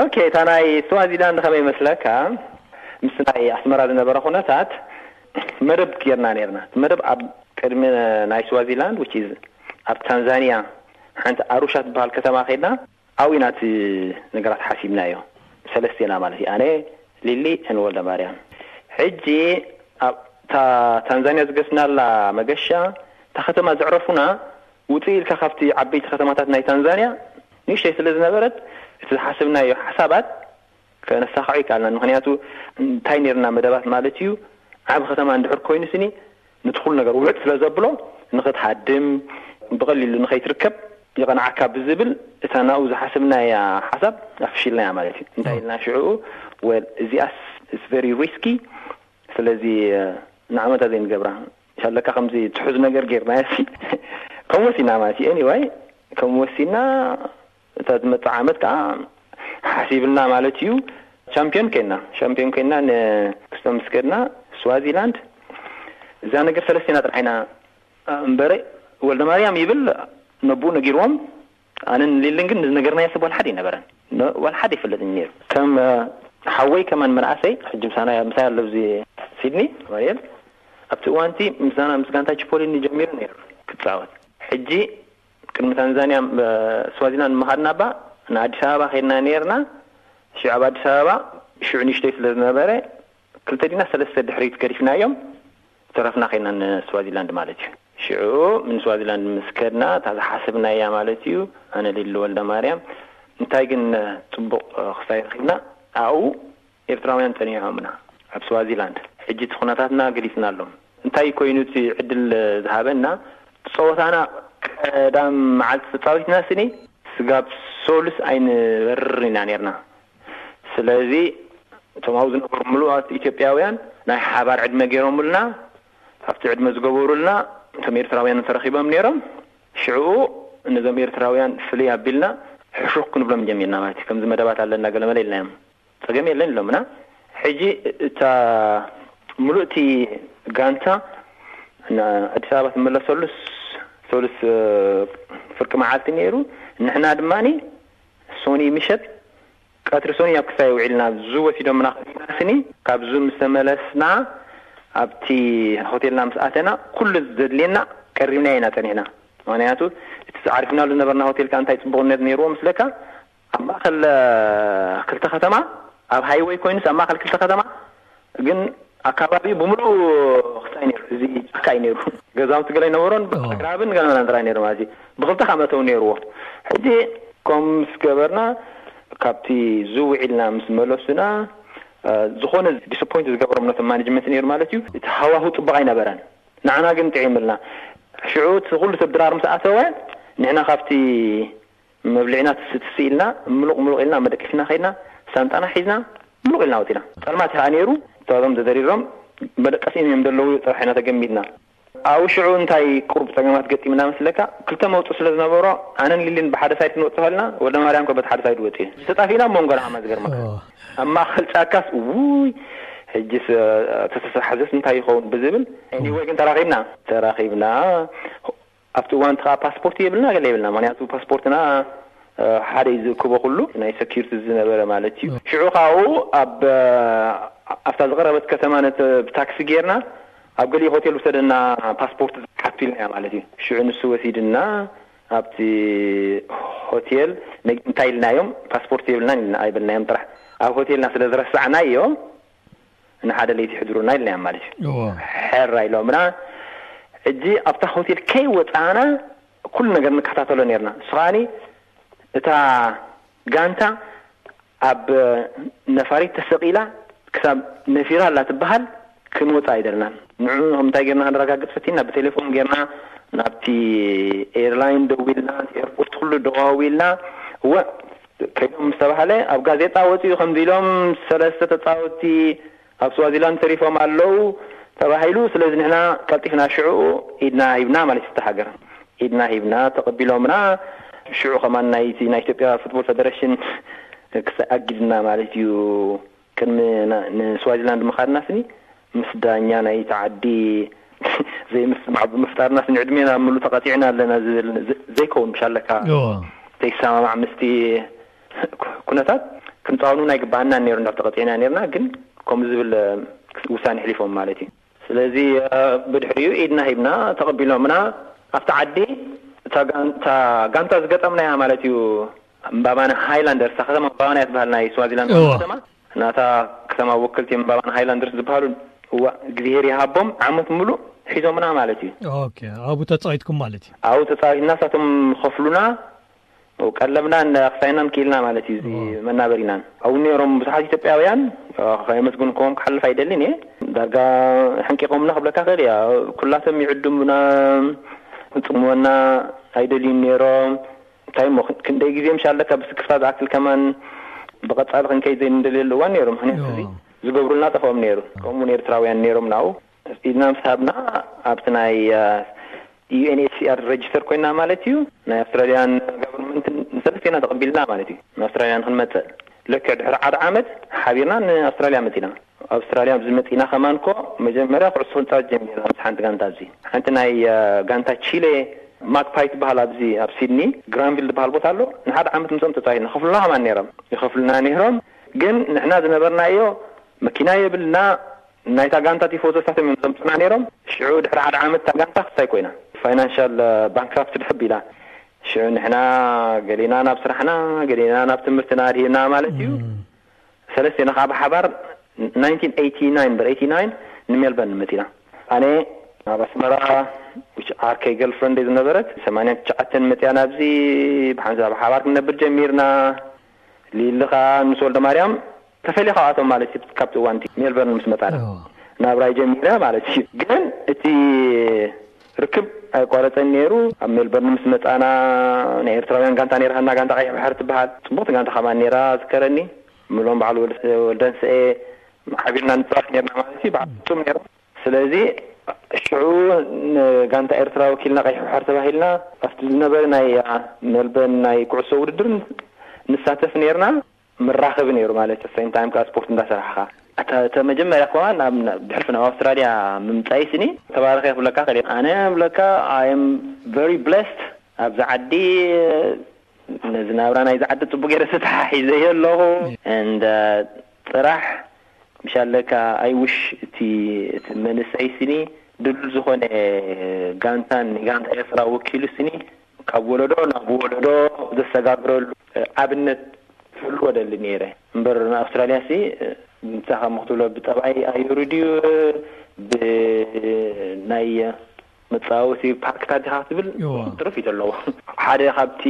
ኦኬ እታ ናይ ስዋዚላንድ ከመይ ይመስለካ ምስቲ ናይ ኣስመራ ዝነበረ ኩነታት መደብ ጌርና ኔርና እቲ መደብ ኣብ ቅድሚ ናይ ስዋዚላንድ which is ኣብ ታንዛንያ ሓንቲ ኣሩሻ ትበሃል ከተማ ከድና ኣብይ ናቲ ነገራት ሓሲብናዮ ሰለስቴና ማለት እዩ ኣነ ሊሊ ን ወልደማርያም ሕጂ ኣብ እታ ታንዛንያ ዝገስናላ መገሻ እታ ከተማ ዘዕረፉና ውጽእ ኢልካ ካብቲ ዓበይቲ ከተማታት ናይ ታንዛንያ ንእሽተይ ስለ ዝነበረት እቲ ዝሓስብናዮ ሓሳባት ከነሳኽዖ ኣይከኣልናን ምኽንያቱ እንታይ ኔርና መደባት ማለት እዩ ዓቢ ከተማ እንድሕር ኮይኑ ስኒ ንቲ ኩሉ ነገር ውሕጥ ስለ ዘብሎ ንኽትሃድም ብቐሊሉ ንኸይትርከብ የቐንዓካ ብዝብል እታ ናብኡ ዝሓስብናያ ሓሳብ ኣፍሺልናያ ማለት እዩ እንታይ ኢልና ሽዕኡ ወል እዚኣስ ኢትስ ቨሪ ሪስኪ ስለዚ ንዓመታ ዘይንገብራ ሻለካ ከምዚ ትሑዝ ነገር ጌርናያሲ ከምኡ ወሲና ማለት እዩ ኤኒዋይ ከምኡ ወሲና እታ ዝመጽእ ዓመት ከኣ ሓሲብልና ማለት እዩ ቻምፕዮን ኴንና ሻምፕዮን ኴንና ንክስቶ ምስ ከድና ስዋዚላንድ እዛ ነገር ሰለስቴና ጥራሕ ኢና እምበረ ወልደማርያም ይብል ነብኡ ነጊርዎም ኣነን ሊልን ግን ንዝነገርናዮ ሰብ ዋላ ሓደ ኣይነበረን ዋላ ሓደ ኣይፈለጥን ነይሩ ከም ሓወይ ከማን መንእሰይ ሕጂ ምሳና ምሳይ ኣሎ ኣብዚ ሲድኒ ኣማንኤል ኣብቲ እዋንቲ ምሳና ምስ ጋንታ ቺፖሊኒ ጀሚሩ ነይሩ ክጻወት ሕጂ ቅድሚ ታንዛንያ ስዋዚላንድ ምኻድናባ ንኣዲስ ኣበባ ከይድና ኔርና ሽዑ ኣብ ኣዲስ ኣበባ ሽዑ ንእሽተይ ስለ ዝነበረ ክልተ ዲና ሰለስተ ድሕሪት ገዲፍናዮም ተረፍና ከይድና ንስዋዚላንድ ማለት እዩ ሽዑ ንስዋዚላንድ ምስ ከድና እታ ዝሓሰብናያ ማለት እዩ ኣነ ሊሊ ወልደማርያም እንታይ ግን ጽቡቕ ክሳይ ረኺብና ኣብኡ ኤርትራውያን ጸኒሖምና ኣብ ስዋዚላንድ ሕጂ እቲ ኩነታትና ገሊጽናሎም እንታይ ኮይኑ እቲ ዕድል ዝሃበና እቲ ጸወታና ቀዳም መዓልቲ ተጻዊትና ስኒ ስጋብ ሶሉስ ኣይንበርር ኢና ኔርና ስለዚ እቶም ኣብኡ ዝነበሩ ምሉኣት ኢትዮጵያውያን ናይ ሓባር ዕድመ ጌሮምልና ኣብቲ ዕድመ ዝገበሩልና እቶም ኤርትራውያን እንተረኺቦም ኔሮም ሽዑኡ ነዞም ኤርትራውያን ፍልይ ኣቢልና ሕሹኽ ክንብሎም ጀሚርና ማለት እዩ ከምዚ መደባት ኣለና ገለመለ ኢልናዮም ጸገም የለን ኢሎምና ሕጂ እታ ምሉእቲ ጋንታ ንኣዲስ ኣበባ ትምለሰሉስ ሰሉስ ፍርቂ መዓልቲ ነይሩ ንሕና ድማ ሶኑይ ምሸት ቀትሪ ሶኑይ ኣብ ክሳይ ውዒልና ኣብዚ ወሲዶምና ክሳዕ ስኒ ካብዚ ምስ ተመለስና ኣብቲ ሆቴልና ምስ ኣተና ኩሉ ዘድልየና ቀሪብናዮ ኢና ጸኒሕና ምክንያቱ እቲ ዓሪፍናሉ ዝነበርና ሆቴል ከኣ እንታይ ጽቡቕነት ነይርዎ ምስለካ ኣብ ማእከል ክልተ ከተማ ኣብ ሃይወይ ኮይኑስ ኣብ ማእከል ክልተ ከተማ ግን ኣካባቢኡ ብምሉኡ ክስታይ ነይሩ እዚ ጫካ እዩ ነይሩ ገዛውንቲ ገለ ኣይነበሮን ኣግራብን ገለመላን ጥራይ ነይሩ ማለት እዩ ብክልተ ካብ መእተዊ ነይርዎ ሕጂ ከምኡ ምስ ገበርና ካብቲ ዝውዒ ኢልና ምስ መለሱና ዝኾነ ዲስፖይንት ዝገበሮም ነቶም ማኔጅመንት ነይሩ ማለት እዩ እቲ ሃዋሁ ጽቡቕ ኣይነበረን ንዓና ግን ጥዒምልና ሽዑ እቲ ኩሉ ሰብ ድራር ምስ ኣተወ ንሕና ካብቲ መብልዒና ትስቲ-ትስቲ ኢልና፣ ምሉቕ ምሉቕ ኢልና መደቂስና ከይድና፣ ሳንጣና ሒዝና ምሉቕ ኢልና ወጺእና። ጸልማት ከኣ ነይሩ፣ ጥበብም ተዘሪሮም መደቀሲኦም እዮም ደለዉ ጥራሕ ኢና ተገሚትና። ኣብኡ ሽዑ እንታይ ቁሩብ ጸገማት ገጢምና መስለካ፣ ክልተ መውጽኢ ስለ ዝነበሮ፣ ኣነን ሊሊን ብሓደ ሳይድ ክንወጽእ ከልና፣ ወልደማርያም ከ በቲ ሓደ ሳይድ ወጺኡ። ተጣፊእና ኣብ መንጎ ንኣማ ዝገርመካ ኣብ ማእከል ጫካስ እውይ ሕጂስ ተተሳሕዘስ እንታይ ይኸውን ብዝብል፣ Anyway ግን ተራኺብና። ተራኺብና ኣብቲ እዋን እቲ ከኣ ፓስፖርቲ የብልና ገለ የብልና ምክንያቱ ፓስፖርትና ሓደ እዩ ዝእክቦ ኩሉ ናይ ሰኩሪቲ ዝነበረ ማለት እዩ ሽዑ ካብኡ ኣብ ኣብታ ዝቀረበት ከተማ ነቲ ብታክሲ ጌርና ኣብ ገሊኡ ሆቴል ውሰደና ፓስፖርት ዝሓቱ ኢልናዮ ማለት እዩ ሽዑ ንሱ ወሲድና ኣብቲ ሆቴል እንታይ ኢልናዮም ፓስፖርት የብልናን ኢልና ኣይበልናዮም ጥራሕ ኣብ ሆቴልና ስለ ዝረሳዕናዮ ንሓደ ለይቲ ሕድሩና ኢልናዮም ማለት እዩ እዎ ሐራ ኢሎምና ሕጂ ኣብታ ሆቴል ከይወፃእና ኩሉ ነገር ንከታተሎ ነርና እሱ ከዓኒ እታ ጋንታ ኣብ ነፋሪት ተሰቂላ ክሳብ ነፊራ ኣላ ትበሃል ክንወፃ ኣይደልናን ንዑ ከምንታይ ጌርና ከነረጋግፅ ፈቲና ብቴሌፎን ጌርና ናብቲ ኤርላይን ደዊልና ኤርፖርት ኩሉ ደዋዊልና እወ ከይዶም ምስ ተባህለ ኣብ ጋዜጣ ወጺኡ ከምዚ ኢሎም ሰለስተ ተጻወቲ ኣብ ስዋዚላንድ ተሪፎም ኣለው ተባሂሉ ስለዚ ንሕና ቀልጢፍና ሽዑኡ ኢድና ሂብና ማለት እዩ እታ ሃገር ኢድና ሂብና ተቐቢሎምና ሽዑ ከማን ናይቲ ናይ ኢትዮጵያ ፉትቦል ፈደረሽን ክሳይ ኣጊድና ማለት እዩ ቅድሚ ንስዋዚላንድ ምኻድናስኒ ምስ ዳኛ ናይቲ ዓዲ ዘይምስምማዕ ብምፍጣርናስ ንዕድሜና ምሉ ተቐጺዕና ኣለና ዝብል ዘይከውን ምሽ ኣለካ ዘይሰማማዕ ምስቲ ኩነታት ክንጻወን እውን ኣይግበኣናን ነይሩ እንድሕር ተቐጺዕና ነይርና ግን ከምኡ ዝብል ውሳኔ ኣሕሊፎም ማለት እዩ። ስለዚ ብድሕሪኡ ኢድና ሂብና ተቐቢሎምና ኣብቲ ዓዲ እታ ጋንታ ዝገጠምናያ ማለት እዩ እምባባና ሃይላንደርስ፣ እታ ከተማ እምባባና እያ ትበሃል፣ ናይ ስዋዚላንድ ዋና ከተማ፣ ናታ ከተማ ወክልቲ እምባባና ሃይላንደርስ ዝበሃሉ፣ እዋእ እግዚሄር ይሃቦም ዓመት ምሉእ ሒዞምና ማለት እዩ። ኦኬ ኣብኡ ተጻዊትኩም ማለት እዩ። ኣብኡ ተጻዊትና ንሳቶም ኸፍሉና ቀለብና ክሳይናን ክኢልና ማለት እዩ እዚ መናበሪናን ኣብኡ ነይሮም ብዙሓት ኢትዮጵያውያን ከየመስግንኩም ክሓልፍ ኣይደልን እየ ዳርጋ ሕንቂቆምና ክብለካ ክእል እያ ኩላቶም ይዕድሙና ክጽምወና ኣይደልዩን ነይሮም እንታይ እሞ ክንደይ ግዜ ምሽ ኣለካ ብስክፍታ ዝኣክል ከማን ብቀጻሊ ክንከይድ ዘይንደልየሉ እዋን ነይሩ ምክንያቱ እዚ ዝገብሩልና ጠፍኦም ነይሩ ከምኡ ውን ኤርትራውያን ነይሮም ናብኡ ኢድና ምስ ሃብና ኣብቲ ናይ UNHCR register ኮይና ማለት እዩ ናይ ኣውስትራልያን ጋቨርንመንት ሰለስቴና ተቐቢልና ማለት እዩ ንኣውስትራልያ ንክንመጽእ ልክዕ ድሕሪ ሓደ ዓመት ሓቢርና ንኣውስትራልያ መጺና ኣውስትራልያ ኣብዚ መጺእና ከማን እኮ መጀመርያ ኩዕሶ ክንጻወት ጀሚርና ምስ ሓንቲ ጋንታ ኣብዚ ሓንቲ ናይ ጋንታ ቺሌ ማግፓይ ትበሃል ኣብዚ ኣብ ሲድኒ ግራንቪል ዝብሃል ቦታ ኣሎ ንሓደ ዓመት ምስኦም ተጻዊትና ይኸፍሉና ከማን ኔሮም ይኸፍሉና ኔሮም ግን ንሕና ዝነበርናዮ መኪና የብልና ናይታ ጋንታ ቲፎዞታት እዮም ዘምጹና ኔሮም ሽዑ ድሕሪ ሓደ ዓመት እታ ጋንታ ክሳይ ኮይና ፋይናንሻል ባንክራፕት ድሕር ቢላ ሽዑ ንሕና ገሊና ናብ ስራሕና ገሊና ናብ ትምህርትና ኣድሂብና ማለት እዩ ሰለስቴና ከኣ ብሓባር ናይንቲን ኤይቲ ናይን እምበር ኤይቲ ናይን ንሜልበርን መጺና። ኣነ ኣብ ኣስመራ which ዓርከይ ገርልፍረንደይ ዝነበረት ሰማንያን ትሽዓተን መጺኣ ናብዚ ብሓንሳብ ብሓባር ክንነብር ጀሚርና። ሊሊ ከኣ ምስ ወልደማርያም ተፈልየ ካብኣቶም ማለት እዩ ካብቲ እዋን እቲ ሜልበርን ምስ መጻና ናብራይ ጀሚረ ማለት እዩ። ግን እቲ ርክብ ኣየቋረጸን ነይሩ። ኣብ ሜልበርን ምስ መጻና ናይ ኤርትራውያን ጋንታ ነይራ ሃና ጋንታ ቀይሕ ባሕሪ ትበሃል ጽቡቕቲ ጋንታ ከማን ነይራ እዝከረኒ ምሎም በዓል ወልደንስኤ ሓቢርና ንጻወት ነይርና ማለት እዩ በዓል ፍጹም ነይሮም ስለዚ ሽዑ ንጋንታ ኤርትራ ወኪልና ቀይሕ ባሕሪ ተባሂልና ኣብቲ ዝነበረ ናይ ሜልበርን ናይ ኩዕሶ ውድድር ንሳተፍ ነይርና። ምራኽቢ ነይሩ ማለት ሰይም ታይም ከኣ ስፖርት እንዳ ሰራሕኻ። ኣታ እተ መጀመርያ ኮማን ኣብ ብሕልፊ ናብ ኣውስትራልያ ምምጻይ ስኒ ተባረኺ ክብለካ ክእል ኣነ እብለካ ኣይ ኣም ቨሪ ብለስት ኣብዚ ዓዲ ነዚ ናብራ ናይዚ ዓዲ ጽቡቅ ገይረ ተታሓሒዘዮ ኣለኹ and ጥራሕ ምሽ ኣለካ ኣይ ዊሽ እቲ እቲ መንሰይ ስኒ ድልዱል ዝኾነ ጋንታን ንጋንታ ኤርትራ ወኪሉ ስኒ ካብ ወለዶ ናብ ወለዶ ዘሰጋግረሉ ኣብነት ክህልዎ እደሊ ነይረ። እምበር ንኣውስትራልያሲ እንታ ከምኡ ክትብሎ ብጠባይ ኣየሩ ድዩ ብናይ መጻወቲ ፓርክታት ዲኻ ክትብል ትርፍ እዩ ዘለዎ። ሓደ ካብቲ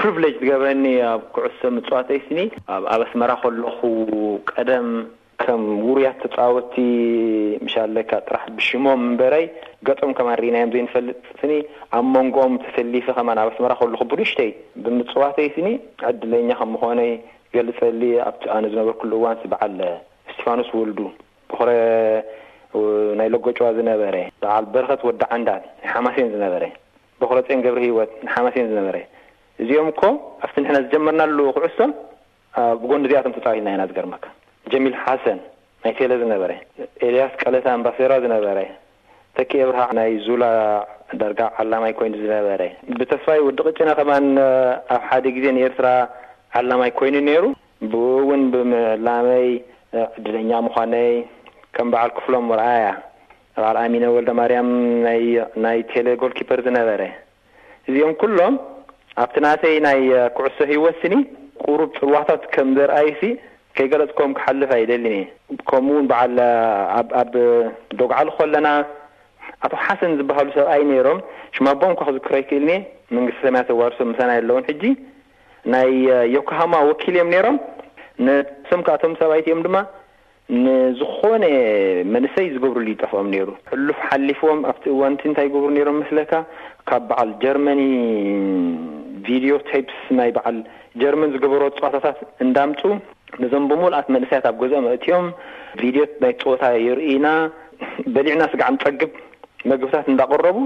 ፕሪቭለጅ ዝገብረኒ ኣብ ኩዕሶ ምጽዋተይ ስኒ ኣብ ኣስመራ ከለኹ ቀደም ከም ውሩያት ተጻወቲ ምሻለካ ጥራሕ ብሽሞም እምበረይ ገጾም ከማን ርኢናዮም ዘይንፈልጥ ስኒ ኣብ መንጎኦም ተሰሊፈ ከማን ኣብ ኣስመራ ከለኹ ብንእሽተይ ብምጽዋተይ ስኒ ዕድለኛ ከም ምኾነይ ገልጸሊ ኣብቲ ኣነ ዝነበርኩሉ እዋን ሲ በዓል እስቲፋኖስ ወልዱ ቦኽረ ናይ ለጎጭዋ ዝነበረ በዓል በረኸት ወዲ ዓንዳል ናይ ሓማሴን ዝነበረ ቦኽረጼን ገብረሂወት ናይ ሓማሴን ዝነበረ እዚኦም እኮ ኣብቲ ንሕና ዝጀመርናሉ ኩዕሶ ኣብ ጎኒ እዚኣቶም ተጻዊትና ኢና ዝገርመካ ጀሚል ሓሰን ናይ ቴለ ዝነበረ ኤልያስ ቀለታ እምባ ሴራ ዝነበረ ተኪኤ ብርሃ ናይ ዙላ ዳርጋ ዓላማይ ኮይኑ ዝነበረ ብተስፋይ ወዲ ቅጭነ ከማን ኣብ ሓደ ግዜ ንኤርትራ ዓላማይ ኮይኑ ኔሩ ብኡ ውን ብምህላመይ ዕድለኛ ምዃነይ ከም በዓል ክፍሎም ኣርኣያ በዓል ኣሚነ ወልደማርያም ናይ ናይ ቴለ ጎልኪፐር ዝነበረ እዚኦም ኩሎም ኣብቲ ናተይ ናይ ኩዕሶ ህይወት ስኒ ቁሩብ ጽልዋታት ከም ዘርኣዩሲ ከይገለጽክዎም ክሓልፍ ኣይደልን እየ። ከምኡ ውን በዓል ኣብ ኣብ ዶግዓሊ ኮለና ኣቶ ሓሰን ዝበሃሉ ሰብኣይ ነይሮም ሽም ኣቦኦም እኳ ክዝክሮ ኣይክእልን እየ መንግስተ ሰማያት የዋርሶም ምሳና የለውን ሕጂ ናይ ዮኮሃማ ወኪል እዮም ነይሮም ንሶም ከኣ እቶም ሰብኣይ እቲኦም ድማ ንዝኾነ መንእሰይ ዝገብርሉ ይጠፍኦም ኔሩ። ሕሉፍ ሓሊፍዎም ኣብቲ እዋንቲ እንታይ ይገብሩ ኔሮም መስለካ ካብ በዓል ጀርመኒ ቪድዮ ቴፕስ ናይ በዓል ጀርመን ዝገበሮ ጸወታታት እንዳምጹ ነዞም ብምሉኣት መንእሰያት ኣብ ገዝኦም ኣእትዮም ቪድዮ ናይ ጸወታ የርእዩና በሊዕናስ ገዓም ጸግብ መግብታት እንዳቅረቡ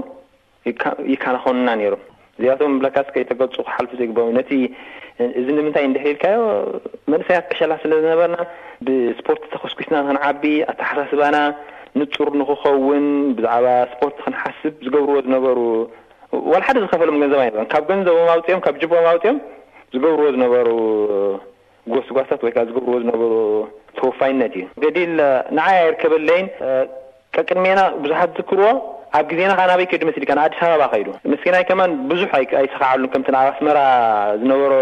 ይካናኸኑና ነይሮም እዚኣቶም እብለካስ ከይተገልጹ ክሓልፉ ዘይግበኦም ነቲ እዚ ንምንታይ እንድሕሪ ኢልካዮ መንእሰያት ዕሸላት ስለ ዝነበርና ብስፖርት ተኾስኲስና ንኽንዓቢ ኣተሓሳስባና ንጹር ንኽኸውን ብዛዕባ ስፖርት ክንሓስብ ዝገብርዎ ዝነበሩ ዋላ ሓደ ዝኸፈሎም ገንዘብ ኣይነበረን ካብ ገንዘቦም ኣውጺኦም ካብ ጅቦም ኣውጺኦም ዝገብርዎ ዝነበሩ ጎስጓሳት ወይ ከኣ ዝገብርዎ ዝነበሩ ተወፋይነት እዩ። ገዲል ንዓይ ኣይርከበለይን። ቀቅድሜና ብዙሓት ዝዝክርዎ ኣብ ግዜና ከኣ ናበይ ከይዱ መሲልካ ንኣዲስ ኣበባ ከይዱ። ምስኪናይ ከማን ብዙሕ ኣይሰኻዓሉን ከምቲ ናብ ኣስመራ ዝነበሮ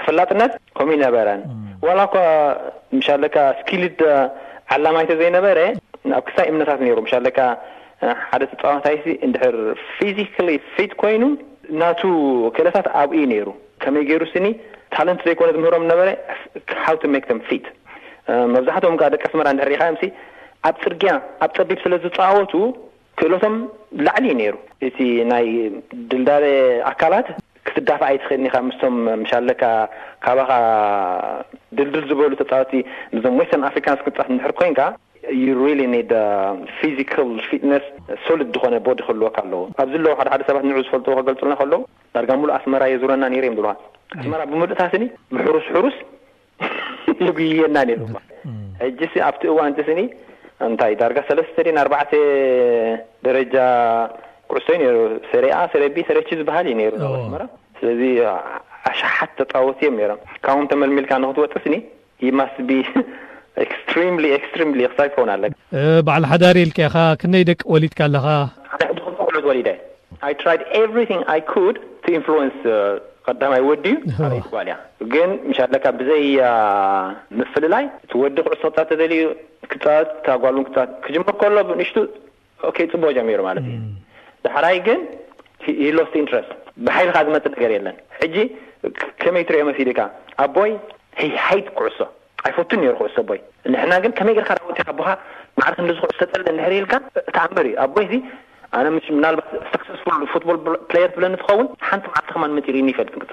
ተፈላጥነት ከምኡ ኣይነበረን። ዋላ እኳ ምሻለካ ስኪልድ ዓላማይ ተዘይነበረ ኣብ ክስታይ እምነታት ነይሩ። ምሻለካ ሓደ ተጻዋታይሲ እንድሕር ፊዚካሊ ፊት ኮይኑ ናቱ ክእለታት ኣብኡ እዩ ነይሩ። ከመይ ጌሩ ስኒ ታለንት ዘይኮነ ዝምህሮም ዝነበረ how to make them fit መብዛሕትኦም ከኣ ደቂ ኣስመራ እንድሕር ሪኢኻዮም ሲ ኣብ ጽርግያ ኣብ ጸቢብ ስለ ዝጻወቱ ክእለቶም ላዕሊ እዩ ኔሩ። እቲ ናይ ድልዳለ ኣካላት ክትዳፋእ ኣይትኽእልን ኢኻ ምስቶም ምሻለካ ካባኻ ድልድል ዝበሉ ተጻወቲ ምስዞም ዌስተርን ኣፍሪካንስ ክትጻወት እንድሕር ኮይንካ you really need physical fitness solid ዝኾነ body ክህልወካ ኣለዎ ኣብዚ ኣለዉ ሓደ ሓደ ሰባት ንዑ ዝፈልጥዎ ክገልጹልና ከለዉ። ዳርጋ ሙሉእ ኣስመራ የዙረና ነይሩ እዮም ዝብልዋ ኣስመራ ብምሉእታ ስኒ ብሕሩስ ሕሩስ የጉይየና ነይሩ እባ ሕጂሲ ኣብቲ እዋንቲ ስኒ እንታይ ዳርጋ ሰለስተ ድን ኣርባዕተ ደረጃ ኩዕሶ እዩ ነይሩ ሰሬኣ ሰረቢ ሰረቺ ዝበሃል እዩ ነይሩ ኣስመራ ስለዚ ኣሽሓት ተጻወቲ እዮም ነይሮም ካብኦም ተመልሚልካ ንክትወጽእ ስኒ ዩ ማስት ቢ ኤክስትሪምሊ ኤክስትሪምሊ ክሳብ ይከውን ኣለካ። በዓል ሓዳር ኢልካ ኢኻ ክንደይ ደቂ ወሊድካ ኣለኻ? ኣነ ሕጂ ክልተ ቆልዑት ወሊደ ኣይ ትራይድ ኤቭሪቲንግ ኣይ ኩድ ቱ ኢንፍሉወንስ ቀዳማይ ወዲ ዩ ካልኣይቲ ጓል እያ ግን ምሽ ኣለካ ብዘይ ምፍልላይ እቲ ወዲ ኩዕሶ ክጻወት ተደልዩ ክጻወት እታ ጓል ውን ክትጻወት ክጅምር ከሎ ብንእሽቱ ኦኬ ጽቡቅ ጀሚሩ ማለት እዩ ዳሕራይ ግን ሂ ሎስት ኢንትረስት ብሓይልካ ዝመጽእ ነገር የለን ሕጂ ከመይ ትሪኦ መሲሉ ኢካ ኣቦይ ሂ ሀይት ኩዕሶ ኣይፈቱን ኔሩ ኩዕሶ ኣቦይ ንሕና ግን ከመይ ጌርካ ዳዊት ኢካ ኣቦካ ማዕረ ክንድዚ ኩዕሶ ተጸልእ እንድሕር ኢልካ ተኣምር እዩ ኣቦይ ሲ ኣነ ምናልባት ሰክሰስፉል ፉትቦል ፕለየር ትብለኒ ትከውን ሓንቲ መዓልቲ ከማን መጺኡ ሪኢኒ ይፈልጥ ቅጻ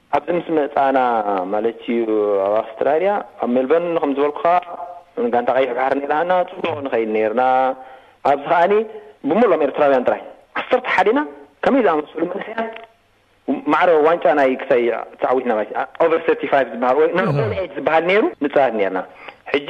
ኣብዚ ምስ መጻና ማለት ኢዩ ኣብ ኣውስትራልያ ኣብ ሜልበርን ከም ዝበልኩኻ ጋንታ ቀይሕ ባሕሪ ነይራና ጽቡቕ ንኸይድ ነይርና ኣብዚ ከኣ ብምሉኦም ኤርትራውያን ጥራይ ዓሰርተ ሓደ ኢና ከመይ ዝኣመሰሉ መንእሰያት ማዕረ ዋንጫ ናይ ክሳይ ተዓዊትና ማለት ኦቨር ሰርቲ ፋይቭ ዝበሃል ወይ ኖን ኦል ኤጅ ዝበሃል ነይሩ ንጻወት ነይርና ሕጂ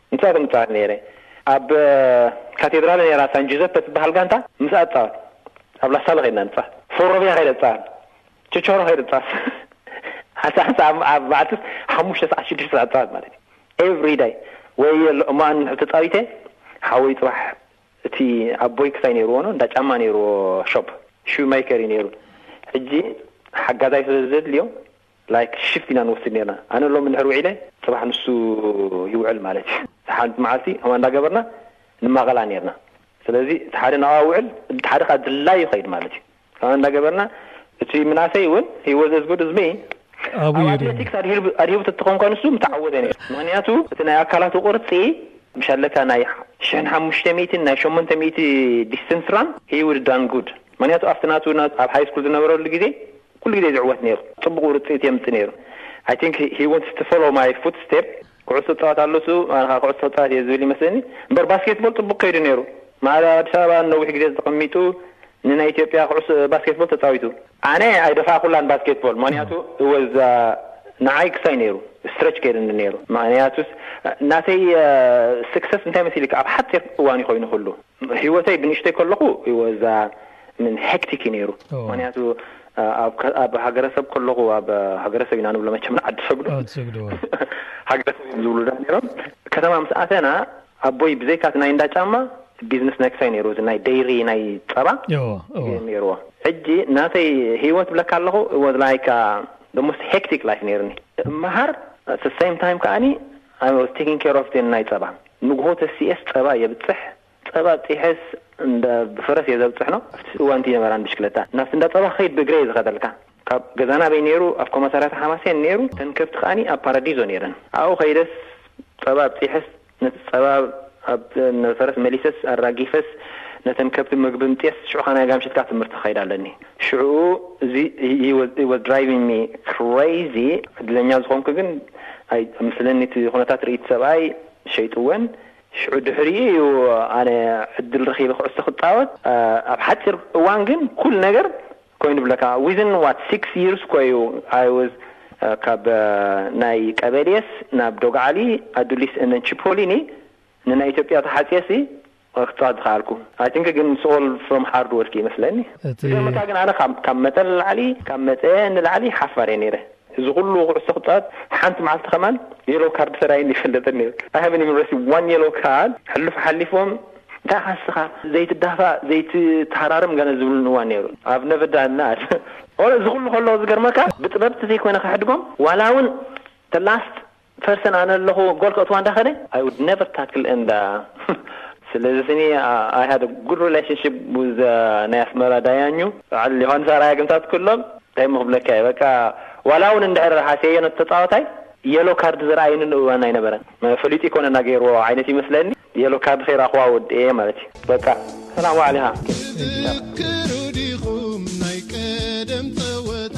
እንታይ ክብል እጻወት ነይረ ኣብ ካቴድራለ ነይራ ሳን ጁዘፐ ትበሃል ጋንታ ምስኣ እጻወት ኣብ ላሳለ ከድና ንጻወት ፎሮብያ ከይደ እጻወት ችቾሮ ከይደ እጻወት ሓንሳእ ሓንሳእ ኣብ መዓልቲ ሓሙሽተ ሰዓት ሽዱሽተ ሰዓት እጻወት ማለት እዩ ኤቭሪ ዳይ ወየ እሞ ኣነ እንድሕር ተጻዊተ ሓወይ ጽባሕ እቲ ኣቦይ ክሳይ ነይርዎ እንዳ ጫማ ነይርዎ ሾፕ ሹ ሜከር እዩ ነይሩ ሕጂ ሓጋዛይ ስለ ዘድልዮ ላይክ ሽፍት ኢና ንወስድ ኔርና ኣነ ሎሚ እንድሕር ውዒለ ጽባሕ ንሱ ይውዕል ማለት እዩ እቲ ሓንቲ መዓልቲ ከምኣ እንዳገበርና ንማቐላ ኔርና ስለዚ እቲ ሓደ ናብኣ ውዕል እቲ ሓደ ከኣ ድላዩ ይኸይድ ማለት እዩ ከምኣ እንዳገበርና እቲ ምናሰይ እውን he was as good as me ኣብኡ ኣብ የርእየኒ ኣትሌቲክስ ኣድሂቡ ኣድሂቡ ተትኾን እኳ ንሱ ምተዓወተ ነይሩ ምኽንያቱ እቲ ናይ ኣካላቱ ቅርጺ ምሽ ኣለካ ናይ ሽሕን ሓሙሽተ ሚእትን ናይ ሸሞንተ ሚእቲ distance run he would done good ምኽንያቱ ኣብቲ ናቱ ናብ ኣብ high school ዝነበረሉ ግዜ ኩሉ ግዜ ዝዕወት ኔሩ ጽቡቅ ውርጺኢት የምጽእ ኔሩ i think he wants to follow my foot step ኩዕሶ ትጻወት ኣሎ ሱኡ ኣነ ከኣ ኩዕሶ ክጻወት ኢየ ዝብል ይመስለኒ እምበር ባስኬትቦል ጽቡቅ ከይዱ ኔሩ መኣዲ ኣብ ኣዲስ ኣበባ ንነዊሕ ግዜ ተቀሚጡ ንናይ ኢትዮጵያ ኩዕሶ ባስኬትቦል ተጻዊቱ ኣነ ኣይደፋኩላን ባስኬትቦል ምክንያቱ it was ንዓይ ክሳይ ኔሩ stretch ከይርኒ ኔሩ ምክንያቱስ ናተይ success እንታይ መሲልካ ኣብ ሓጺር እዋን ኢዩ ኮይኑ ኩሉ። ሂወተይ ብንእሽተይ ከለኹ it was ምን hectic እዩ ነይሩ ምኽንያቱ ኣብ ሃገረሰብ ከለኹ ኣብ ሃገረሰብ ኢና ንብሎ መቸም ንዓዲ ሰግዶ ዓዲ ሰግዶ ሃገረሰብ እዮም ዝብሉና ነይሮም ከተማ ምስ ኣተና ኣቦይ ብዘይካ እቲ ናይ እንዳ ጫማ ቢዝነስ ናይ ክሳይ ነይሩ እዚ ናይ ደይሪ ናይ ጸባ እዎ እዎ እዩ ነይርዎ ሕጂ ናተይ ሂወት ብለካ ኣለኹ it was like the most hectic life ነይሩኒ እመሃር at the same time ከኣኒ I was taking care of the ናይ ጸባ ንግሆ ተሲኤስ ጸባ የብጽሕ፣ ጸባ ኣብጺሐስ እንዳ ፈረስ እየ ዘብጽሕ ን ኣብቲ እዋን እቲ ነበራኒ ብሽክለታ። ናብቲ እንዳ ጸባ ክኸይድ ብእግረይ እየ ዝኸደልካ። ካብ ገዛና ኣበይ ነይሩ ኣብ ኮማሳርያታ ሓማሴን ነይሩ፣ እተን ከብቲ ከኣኒ ኣብ ፓራዲዞ ነይረን። ኣብኡ ከይደስ ጸባ ኣብጺሐስ ነቲ ጸባ ኣብቲ እንዳ ፈረስ መሊሰስ ኣራጊፈስ ነተን ከብቲ መግቢ ኣምጺኤስ ሽዑ ከኣ ናይ ኣጋምሽትካ ትምህርቲ ክኸይድ ኣለኒ። ሽዑኡ እዚ he was driving me crazy ዕድለኛ ዝኾንኩ ግን ኣይመስለኒ እቲ ኩነታት ርእይ እቲ ሰብኣይ ሸይጥወን ሽዑ ድሕሪኡ እዩ ኣነ ዕድል ረኺበ ኩዕሶ ክጻወት ኣብ ሓጺር እዋን ግን ኩሉ ነገር ኮይኑ ብለካ within what six years እኮ እዩ I was ካብ ናይ ቀበሌስ ናብ ዶግዓሊ ኣዱሊስ and then ቺፖሊኒ ንናይ ኢትዮጵያ ተሓጽየሲ ክትጽዕድ ዝኸኣልኩ I think ግን it's all from hard work እዩ መስለኒ እቲ ዝገርመካ ግን ኣነ ካብ መጠን ንላዕሊ ካብ መጠየ ንላዕሊ ሓፋር እየ ነይረ እዚ ኩሉ ኩዕሶ ክጻወት ሓንቲ መዓልቲ ከማን yellow card ተራእዩኒ ኣይፈልጥን ነይሩ I haven't even received one yellow card ሕሉፍ ሓሊፎም እንታይ ኢኻ ንስኻ ዘይትዳፋእ ዘይትተሃራርም ገለ ዝብሉኒ እዋን ነይሩ I've never done that ኦረ እዚ ኩሉ ከሎ ዝገርመካ ብጥበብ ተዘይኮይነ ከሕድጎም ዋላ ውን the last ፈርሰን ኣነ ኣለኹ ጎል ከእትዋ እንዳ ከለ I would never tackle እንዳ ስለዚ ስኒ I had a good relationship with ናይ ኣስመራ ዳያኙ በዓል ዮሃንስ ኣርኣያ ግን ታት ኩሎም ታይ እሞ ክብለካ እየ በቃ ዋላ ውን እንድሕር ሃስየዮ ነቲ ተጻዋታይ የሎ ካርድ ዘርኣየንሉ እዋን ኣይነበረን ፈሊጡ ኣይኮነን ኣገይርዎ ዓይነት ይመስለኒ የሎ ካርድ ከይረኣኽዋ ወዲኤ ማለት እዩ በቃ ሰላም ዋዕል ኢኻ። ትዝክሩ ዲኹም ናይ ቀደም ጸወታ።